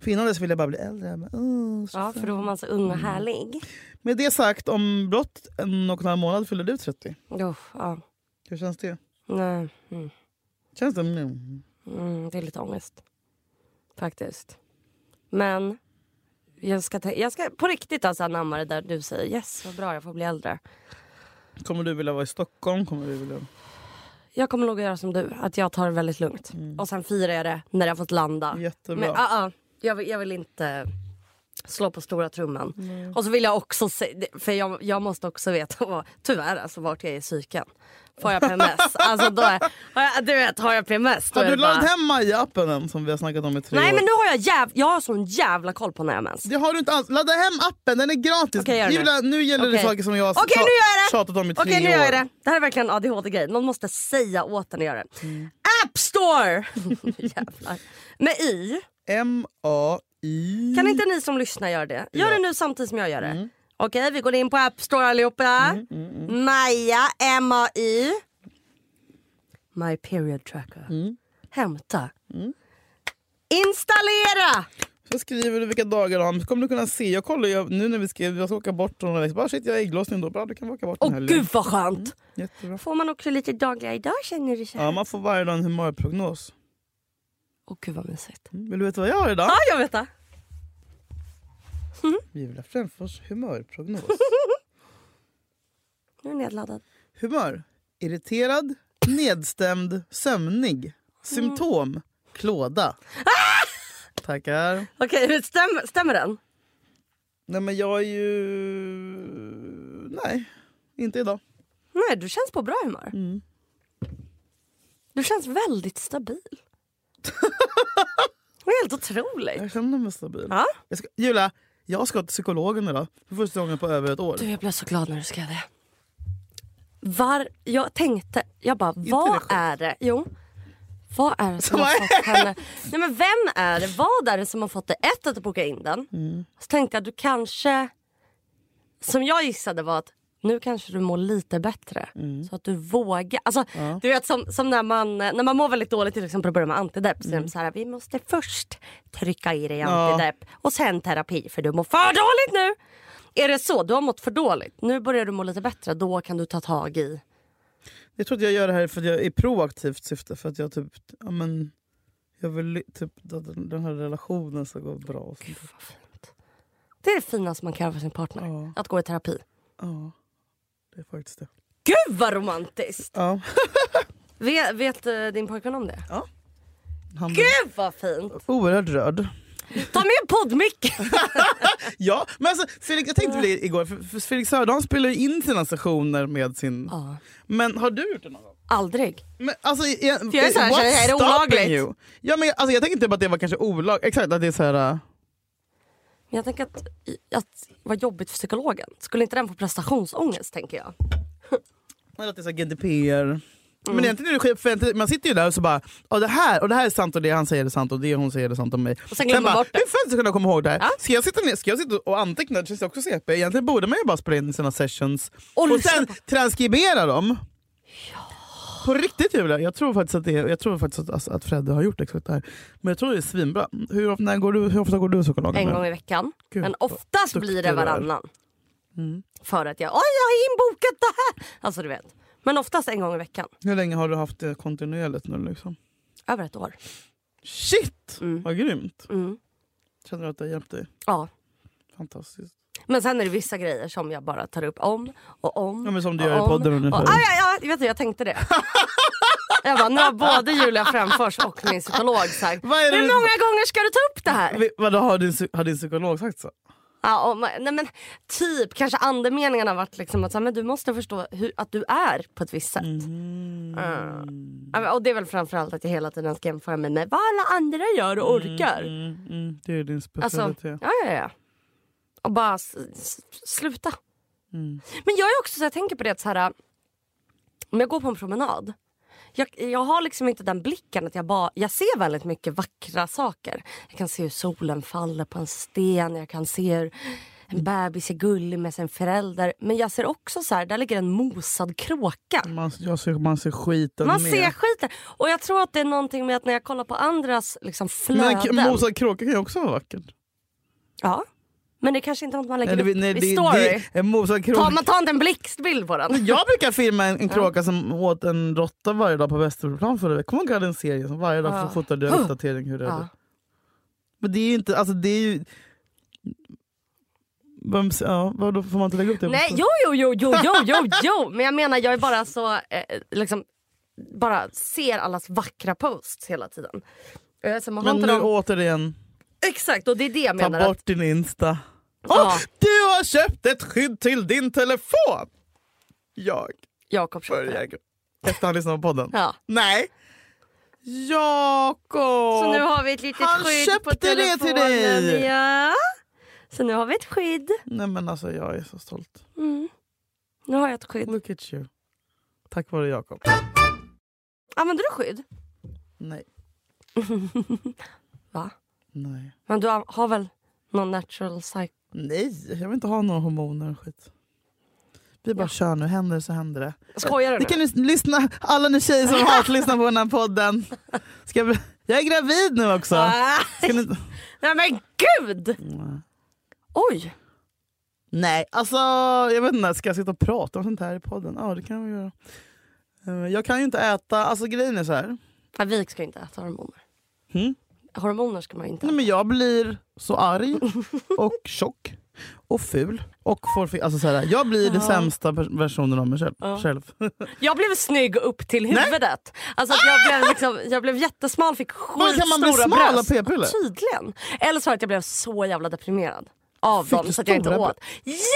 För innan dess ville jag bara bli äldre. Bara, "Åh, Ja, 25." för då var man så ung och härlig. Med det sagt, om blott en och en halv månad fyller du 30. Oh, ja. Hur känns det? Nej. Mm. Känns det? Mm. Mm, det är lite ångest. Faktiskt. Men jag ska, ta, jag ska på riktigt alltså anamma det där du säger. Yes, vad bra jag får bli äldre. Kommer du vilja vara i Stockholm? Kommer du vilja... Jag kommer nog att göra som du, att jag tar det väldigt lugnt. Och sen firar jag det när jag fått landa. Jättebra. Men ah, ah, jag, vill, jag vill inte slå på stora trumman. Och så vill jag också säga, för jag, jag måste också veta, vad, tyvärr, alltså, vart jag är i psyken. Får jag PMS? alltså, då är, har jag, du vet, har jag PMS Har du det bara... laddat hem Maja-appen än som vi har snackat om i tre Nej år? men nu har jag jäv, jag har sån jävla koll på när jag mens. Det har du inte alls. Ladda hem appen, den är gratis. Det nu. Julia, nu gäller det Okej. saker som jag har nu gör det! tjatat om i tre Okej nu år. gör jag det. Det här är verkligen en ADHD-grej. Någon måste säga åt den att göra det. Mm. App Store! Jävlar. Med Y. M-A-I... Kan inte ni som lyssnar göra det? Gör det nu samtidigt som jag gör det. Mm. Okej, vi går in på App Store allihopa. Maja, M-A-Y. My period tracker. Mm. Hämta. Installera! Så skriver du vilka dagar du har. Kommer du kunna se. Jag kollar ju, nu när vi skrev jag ska åka bort några veckor. Bara shit jag har ägglossning då. Bra du kan åka bort Åh den helgen. gud vad skönt! Jättebra. Får man också lite dagliga idag känner du så här? Ja, man får varje dag en humörprognos. Åh gud vad mysigt. Mm. Vill du veta vad jag har idag? Ja jag vet det. Viola Fränfors humörprognos. Nu är nedladdad. Humör. Irriterad, nedstämd, sömnig. Symptom. Klåda. Tackar. Okej, men stäm, stämmer den? Nej men jag är ju... Nej, inte idag. Nej, du känns på bra humör. Mm. Du känns väldigt stabil. Det är helt otroligt. Jag känner mig stabil. Ja? Jag ska, Julia, jag ska till psykologen idag. För första gången på över ett år. Du, jag blev så glad när du skrev det. Var, jag tänkte, jag bara, vad är det? Jo. Vad är det som har fått henne... Nej men vem är det? Vad är det som har fått dig ett att boka in den? Mm. Så tänkte jag du kanske... Som jag gissade var att nu kanske du mår lite bättre. Mm. Så att du vågar. Alltså, Du vet som, som när, man, när man mår väldigt dåligt till exempel och börjar med antidepp. Så är de så här, vi måste först trycka i dig Mm. Ja. antidepp och sen terapi för du mår för dåligt nu. Är det så? Du har mått för dåligt. Nu börjar du må lite bättre. Då kan du ta tag i... Jag tror att jag gör det här för att jag är proaktivt syfte. För att jag typ... Ja, men, jag vill typ att den här relationen ska gå bra. Och sånt. där. Vad fint. Det är det finaste man kan göra för sin partner. Ja. Att gå i terapi. Ja, det är faktiskt det. Gud vad romantiskt! Ja. Vet, vet eh, din pojkvän om det? Han blir Gud vad fint! oerhört rörd. Ta med poddmick! Ja, men alltså, Felix, jag tänkte på det igår. För, för Felix Söderholm spelar ju in sina sessioner med sin... Ja. Men har du gjort det någon gång? Aldrig. Men, alltså, jag, För jag är så här, what's är det stopping olagligt? You? Ja, men, alltså, jag tänker inte på att det var kanske olagligt. Exakt, att det är så här... äh, Men jag tänker att, att vad jobbigt för psykologen. Skulle inte den få prestationsångest tänker jag? Eller att det är så GDPR. Mm. Men egentligen är det skit, man sitter ju där och så bara "Ja, det här och det här är sant och det han säger är sant och det hon säger är sant om mig. Och sen glömmer man bara, bort det. Hur fan ska jag komma ihåg det här? Ja. Ska, jag sitta ner, ska jag sitta och anteckna? Det känns också CP. Egentligen borde man ju bara spela in sina sessions Och och, sen transkribera dem. På riktigt Julia, jag tror faktiskt att, det, jag tror faktiskt att, alltså, att Fredde har gjort exakt det här. Men jag tror det är svinbra. Hur, ofta- när går du, hur ofta går du psykologen? En gång i veckan. Gud, Men oftast blir det varannan. Mm. För att jag, oj jag har inbokat det här! Alltså du vet. Men oftast en gång i veckan. Hur länge har du haft det kontinuerligt nu? Liksom? Över ett år. Shit, Mm. vad grymt. Mm. Känner du att det har hjälpt dig? Ja. Fantastiskt. Men sen är det vissa grejer som jag bara tar upp om och om. Ja, men som du och gör i om. podden Och, ungefär. ah, ja, ja, vet du, jag tänkte det. Jag bara, nu har både Julia Frändfors och min psykolog sagt hur du- många gånger ska du ta upp det här? Vadå, har din, har din psykolog sagt så? Ja, och, nej, men typ, kanske andemeningen har varit liksom att så här, men du måste förstå hur, att du är på ett visst sätt. Mm. Mm. Men- Och det är väl framförallt att jag hela tiden ska jämföra mig med vad alla andra gör och orkar. Mm, mm, det är din Alltså, specialitet. ja, ja, ja. Och bara sluta. Mm. Men jag är också så jag tänker på det att så här, om jag går på en promenad. Jag, jag har liksom inte den blicken att jag bara, jag ser väldigt mycket vackra saker. Jag kan se hur solen faller på en sten, jag kan se hur en bebis är gullig med sin förälder. Men jag ser också så här, där ligger en mosad kråka. Man, jag ser, man ser skiten Man med. ser skiten. Och jag tror att det är någonting med att när jag kollar på andras liksom, Men en flöden. k- mosad kråka kan ju också vara vackert. Ja. Men det är kanske inte är något man lägger Nej, det- upp nej, i det- story. det- En kråka. Ta, man tar inte en blixtbild på den. Jag brukar filma en, en kråka som åt en råtta varje dag på Västerplan förra veckan. Kommer du ihåg den serien? Som varje dag Ja. ja. fotade jag uppdatering hur det är. Ja. Men det är ju inte, alltså det är ju... Ja, vadå, får man inte lägga upp det? Nej, jo, jo, jo, jo, jo, jo, jo. Men jag menar, jag är bara så, eh, liksom, bara ser allas vackra posts hela tiden. Eh, Så man Men nu dem... återigen, Exakt, och det är det jag ta menar. bort Att, din Insta. Åh, du har köpt ett skydd till din telefon! Jag Jakob köpte det. Efter han lyssnade på podden. Ja. Nej! Jakob! Så nu har vi ett litet Han skydd på köpte det telefonen. till dig. Ja. Så nu har vi ett skydd. Nej men alltså jag är så stolt. Mm. Nu har jag ett skydd. Look at you. Tack vare Jakob. Använder du skydd? Nej. Va? Nej. Men du har, väl någon natural? Nej, jag vill inte ha några hormoner och skit. Vi bara Ja. kör nu, händer det så händer det. Skojar du Ni nu? kan lys- lyssna, alla ni tjejer som har lyssna på den här podden. Ska jag, jag är gravid nu också. Ni... Nej men gud! Oj! Nej, alltså jag vet inte, ska jag sitta och prata om sånt här i podden? Ja det kan vi göra. Eh, Jag kan ju inte äta, alltså grejen är så här. Vi ska inte äta hormoner. Mm. Hormoner ska man inte Nej, men jag blir så arg och tjock och ful. Och får, alltså så här, jag blir den sämsta versionen av mig själv. Ja. själv. Jag blev snygg upp till huvudet. Alltså att jag, blev liksom, jag blev jättesmal, fick Men kan man bli skitstora smal av bröst. p-piller? Tydligen. Eller så att jag blev så jävla deprimerad av dem du så att jag inte åt.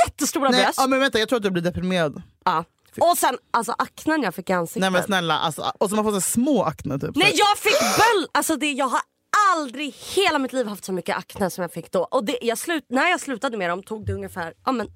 Jättestora Nej, bröst. ja, men vänta, jag tror att jag blir deprimerad. Ja. Och sen alltså aknen jag fick i ansiktet. Nej men snälla, alltså, och så man får så små akne typ. Nej jag fick böl! Alltså det, jag har aldrig hela mitt liv haft så mycket akne som jag fick då. Och det, jag slut, när jag slutade med dem tog det ungefär ja, men,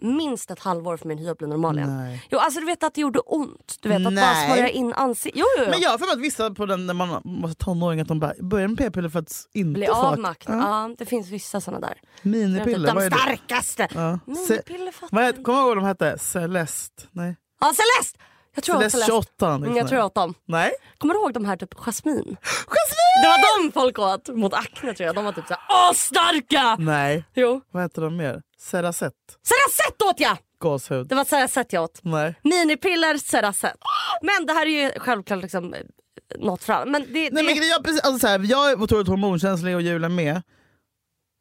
minst ett halvår för min hy att bli normal igen. Nej. Jo alltså du vet att det gjorde ont. Du vet att bara Nej. smörja in ansiktet. Jo, jo, jo. Men jag har för mig att vissa på den när man var tonåring att de bara börjar med p-piller för att inte Bli av med akne. Ja. Ja, det finns vissa såna där. Minipiller, vad de är det? starkaste. Ja. Minipiller fattar jag kommer du ihåg vad de hette? Celeste? Nej. Ja Celeste! Jag tror Celeste jag 28. Mm, jag tror jag åt dem. Nej. Kommer du ihåg de här typ jasmin? Jasmin! Det var de folk åt mot akne tror jag. De var typ såhär åh starka! Nej. Jo. Vad heter de mer? Ceracet? Ceracet åt jag! Gåshud? Det var Ceracet jag åt. Nej. Minipiller, Ceracet. Men det här är ju självklart liksom eh, något alla. Men det, Nej det... men jag, precis, alltså, så här, jag är otroligt hormonkänslig och Julia med.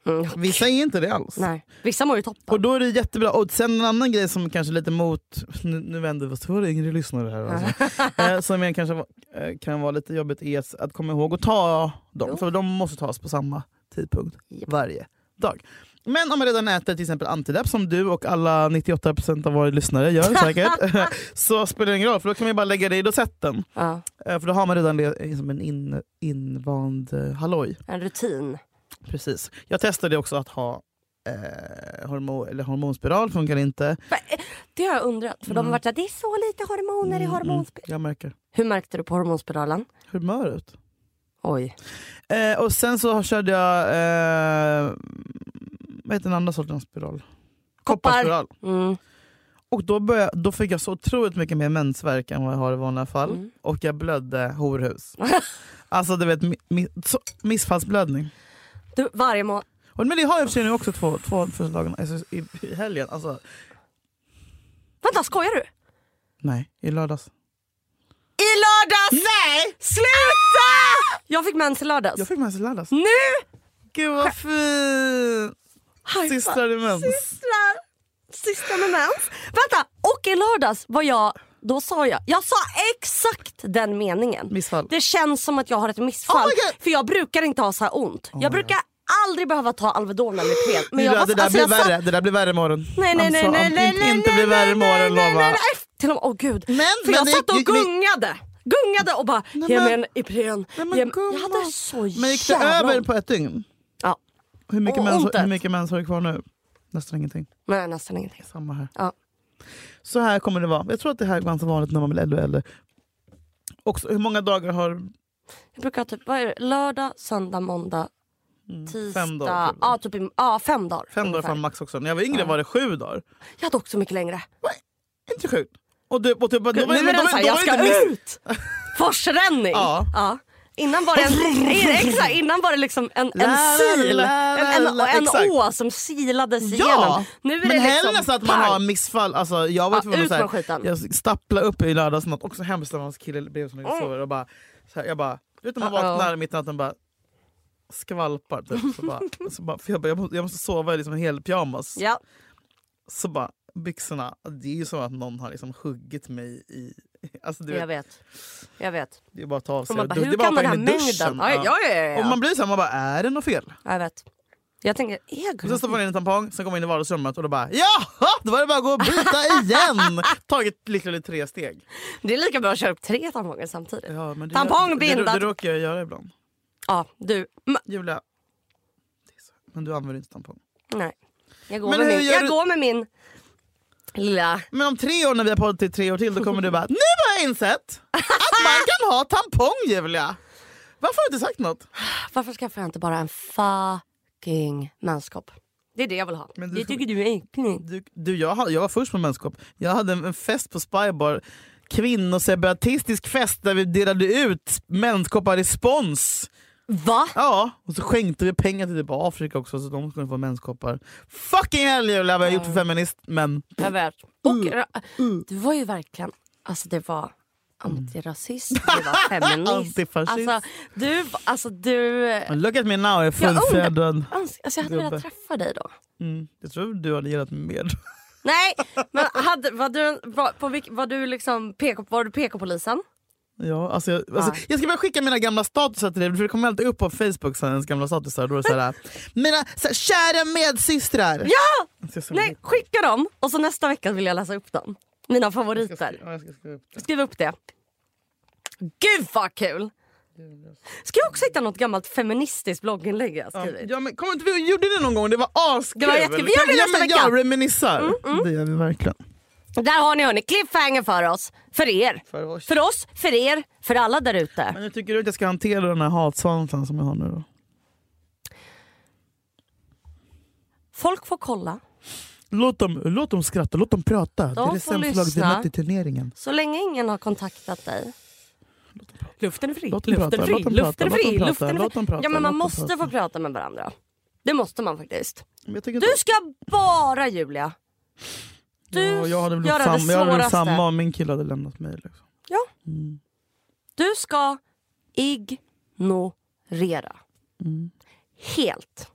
Mm, Vissa är inte det alls. nej, vissa mår ju toppen. Och då är det jättebra. Och sen en annan grej som kanske är lite mot, nu, nu vänder vi oss till våra yngre lyssnare här. Alltså. eh, som är kanske eh, kan vara lite jobbigt är att- komma ihåg att ta dem. Jo. För de måste tas på samma tidpunkt Japp. varje dag. Men om man redan äter till exempel antidepp som du och alla 98% av våra lyssnare gör säkert. så spelar det ingen roll för då kan man bara lägga det i dosetten. Ja, Eh, för då har man redan le- som en in, invand halloj. en rutin. Precis. Jag testade också att ha eh, hormon, eller hormonspiral, funkar inte. Eh, Det har jag undrat. För de har Mm. varit såhär, det är så lite hormoner i Mm, hormonspiralen. jag märker. Hur märkte du på hormonspiralen? Humöret. Oj. Eh, och sen så körde jag, eh, vad heter den andra sortens spiral? Koppar. Kopparspiral. Mm. Och då, började, då fick jag så otroligt mycket mer mensvärk än vad jag har i vanliga fall. Mm. Och jag blödde horhus. alltså du vet, mi, mi, så, missfallsblödning. Du, varje månad. Men det har jag i och för sig nu också två, två första dagarna alltså, i, i helgen. Alltså, Vänta, skojar du? nej, i lördags. I lördags! Nej! Sluta! Jag fick mens i lördags. Jag fick mens i lördags. Nu! Gud vad fint! Systrar i mens. Systrar! Sista med mens. Vänta, och i lördags var jag, då sa jag, jag sa exakt den meningen. Missfall. Det känns som att jag har ett missfall. Oh för jag brukar inte ha så här ont. jag brukar aldrig behöva ta Alvedon eller Ipren. Men jag var, det där alltså, blir värre, det där blir värre imorgon. Nej nej nej Alltså, nej nej nej inte nej, blir värre nej, imorgon nej, nej, lova. nej, nej. Till och med, åh gud. Men- För men jag det- satt och men- gungade. Gungade och bara, Nej, ge men- mig en Ipren. Nej, men Ge mig- gumman. Jag hade så Men gick det jävla över ont. på ett dygn? Ja, Hur mycket, Och mens, ontet. hur mycket mens har du kvar nu? Nästan ingenting. nej nästan ingenting. Samma här. Ja. Så här kommer det vara. Jag tror att det här är ganska vanligt när man blir äldre och äldre. Också, hur många dagar har... Jag brukar ha typ, vad är det? lördag, söndag, måndag, tisdag. fem dagar, ja, typ ja, fem dagar. Fem dagar ungefär. fan max också. När jag var yngre Ja. var det sju dagar. Jag hade också mycket längre. Inte sjukt. Och du, och typ, då, Gud, var- nu är då var- såhär, då jag ska ut! Forsränning. Ja. Innan var det en, exakt, innan var det liksom en, en sil, en, en, en å som silades Ja! igenom. Nu är Men det hellre liksom så att man har missfall. Alltså, jag var tvungen att med så här, skiten. jag stappla upp i lördagsnatt. Också hemskt när hans kille bredvid som och Mm. sover. Och bara, så här, jag bara, när man vaknar mitt i natten och bara skvalpar. Typ, så bara, så bara, för jag, bara, jag, måste, jag måste sova i liksom en hel pyjamas. Ja. Så bara, byxorna, det är ju som att någon har liksom huggit mig i... Alltså, Jag vet, vet. Jag vet. det är bara att ta av sig. man bara, det, hur det kan att den här mängden... Ja, ja, ja, ja. Och man blir såhär, man bara, är det något fel? Jag vet. Jag tänker, är sen stoppar man in en tampong, sen kommer man in i vardagsrummet och då bara ja, då var det bara att gå och byta igen! Tagit literally tre steg. Det är lika bra att köra upp tre tamponger samtidigt. Ja, men det, Tampong det, det, bindad. det råkar jag göra ibland. Ja, du. Julia, det är så. men du använder inte tampong. nej. Jag går, Men med min, jag du- går med min lilla... Men om tre år när vi har poddat i tre år till då kommer du bara nu har jag insett att man kan ha tampong Julia. Varför har du inte sagt något? Varför skaffar jag inte bara en fucking menskopp? Det är det jag vill ha. Men du det tycker du är äckligt. Du, du, jag, hade- jag var först med menskopp. Jag hade en, en fest på Spybar. Kvinnoseparatistisk fest där vi delade ut menskoppar i spons. Va? Ja, och så skänkte vi pengar till typ Afrika också så de skulle få menskoppar. Fucking hell Julia vad jag gjort för feminist men Jag vet. Och ra- du var ju verkligen... Alltså det var antirasism, det var feminist. Antifascist. Alltså du... Alltså, du look at me now, jag är fullfjädrad. Alltså jag hade velat träffa dig då. Mm, jag tror du hade gillat mig mer. Nej, men hade, var, du, var, på, var du liksom PK, var du PK-polisen? Ja, alltså jag, alltså, Ja. jag ska bara skicka mina gamla statusar till dig, för det kommer alltid upp på Facebook, så här, ens gamla statusar. Då är det så här, mina så här, kära medsystrar. Ja! Alltså, jag Nej, skicka dem och så nästa vecka vill jag läsa upp dem. Mina jag favoriter. skriva- ja, jag ska skriva upp det. Skriv upp det. Gud vad kul! Ska jag också hitta något gammalt feministiskt blogginlägg jag skrivit? Ja, men, kommer inte vi gjorde det någon gång? Det var askul! Det var jättekul. Vi gör det nästa vecka. Mm, Ja, reminissar. Det gör vi verkligen. Där har ni hörni, cliffhanger för oss. För er. För oss. För oss, för er, för alla där ute. Men hur tycker du att jag ska hantera den här hatsvansen som jag har nu då? Folk får kolla. Låt dem, låt dem skratta, låt dem prata. det är får det sämsta laget vi lyssna. mött i turneringen. Så länge ingen har kontaktat dig. Luften är fri, Låt dem luften prata, är fri, låt dem luften är prata, fri, låt dem luften är prata, låt dem fri. prata, Ja men man låt dem måste prata. få prata med varandra. Det måste man faktiskt. Men jag tycker Du ska bara Julia. Du ja, jag hade väl göra gjort det samma, jag hade svåraste. samma om min kille hade lämnat mig. Liksom. Ja. Mm. Du ska ignorera. Mm. Helt.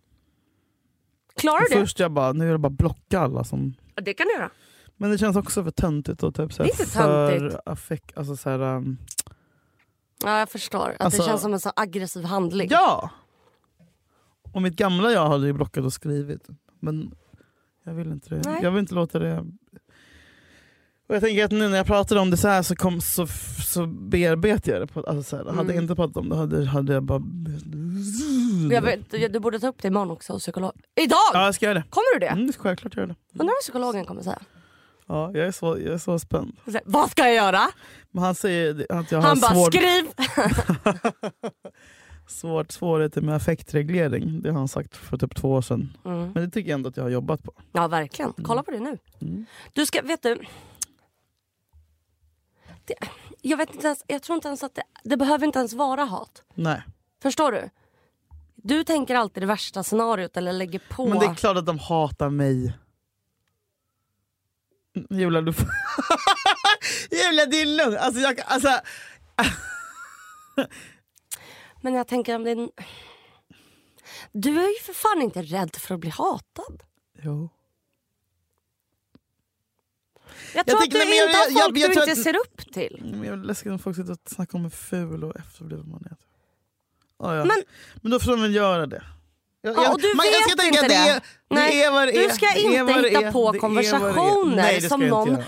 Klarar du det? Först jag bara, nu är det bara blocka alla som... Ja, Det kan du göra. Men det känns också för töntigt och typ så här, Det är inte för töntigt. affekt, alltså så här, um, Ja, jag förstår. Att Alltså- det känns som en så aggressiv handling. Ja! Och mitt gamla jag hade ju blockat och skrivit. Men jag vill inte det. Nej. Jag vill inte låta det... Och jag tänker att nu när jag pratar om det så här så, kom, så, så bearbetar jag det. På, alltså så här, Hade jag Mm. inte pratat om det hade, hade jag bara... Jag vet, du, borde ta upp det imorgon också hos psykolog. Idag! Ja, jag ska göra det. Kommer du det? Mm, jag självklart göra det. Undrar vad psykologen kommer säga. Ja, jag, är så, jag är så spänd. Säger, Vad ska jag göra? Men han säger att jag har Han bara svårt, skriv! svårt, svårigheter med affektreglering. Det har han sagt för typ två år sedan. Mm. Men det tycker jag ändå att jag har jobbat på. Ja verkligen. Kolla på det nu. Mm. Du ska, vet du. Det, jag, vet inte ens, jag tror inte ens att det, det behöver inte ens vara hat. Nej. Förstår du? Du tänker alltid det värsta scenariot eller lägger på. Men det är klart att de hatar mig. Mm, Julia, du får... Julia, det är lugnt. Alltså, jag, alltså, Men jag tänker om det är... Du är ju för fan inte rädd för att bli hatad. jo. Jag tror tycker- att du jag- inte har jag- folk jag du tror inte att- ser upp till. Men jag är läskigt om folk sitter och snackar om hur ful och efterbliven man är. Ja, ja. Men- men då får de väl göra det. Jag, Ja, och du man- jag ska vet tänka inte det. det. Nej, det är vad det du är. ska Det är inte hitta på konversationer Nej, ska som jag någon.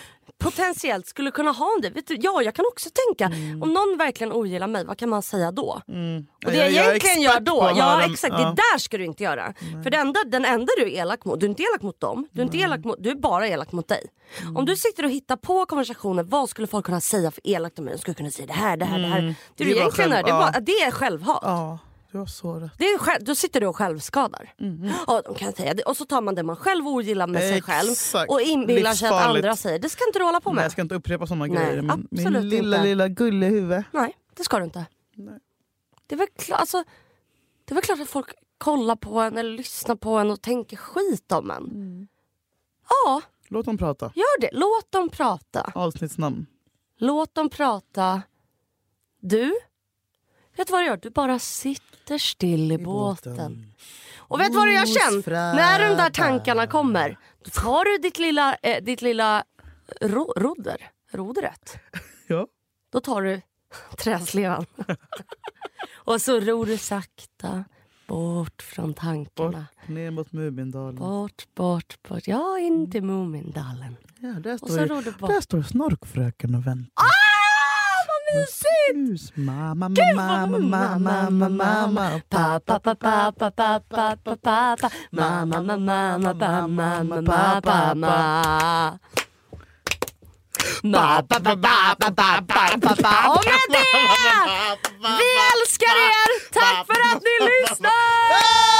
Potentiellt skulle kunna ha dig. Vet du, ja, jag kan också tänka, Mm. om någon verkligen ogillar mig, vad kan man säga då? Mm. Och det Jag- jag egentligen gör då, ja exakt, ja. det där ska du inte göra. För det enda, den enda du är elak mot, du är inte elak mot dem, du är, inte elak mot, du är bara elak mot dig. Mm. Om du sitter och hittar på konversationer, vad skulle folk kunna säga för elakt om mig? De skulle kunna säga det här, det här, det här. Det Det du egentligen själv- är, det är, bara, det är självhat. Ja, du har så rätt. Det är själv, då sitter du och självskadar. Ja, de kan säga. Och så tar man det man själv ogillar med sig själv Exakt. och inbillar sig att andra säger det ska inte du hålla på Nej, med. jag ska inte upprepa såna Nej, grejer. Min absolut lilla, inte. lilla gullehuvud. Nej, det ska du inte. Nej. Det är, väl klart, alltså, det är väl klart att folk kollar på en eller lyssnar på en och tänker skit om en. Mm. Ja, Låt dem prata. gör det. Låt dem prata. Avsnittsnamn. Låt dem prata. Du, vet du vad du gör? Du bara sitter still i, båten. Och vet du vad du har känt? När de där tankarna kommer, då tar du ditt lilla, eh, ditt lilla ro, rodder, rodret. Ja. Då tar du träslevan. och så ror du sakta bort från Bort, tankarna. ner mot Mumindalen. Bort, bort, bort. Ja, in till Mumindalen. Ja, där Och så står, ror du bort. där står snorkfröken och väntar. Ah, Mysigt! Mamma, mamma, mamma, mamma, mamma. Pappa, pappa, pappa, pappa, pappa. Mamma, mamma, mamma, mamma, mamma. Ba, ba, ba, ba, ba, ba, ba, ba. Och med det! Vi älskar er! Tack för att ni lyssnar!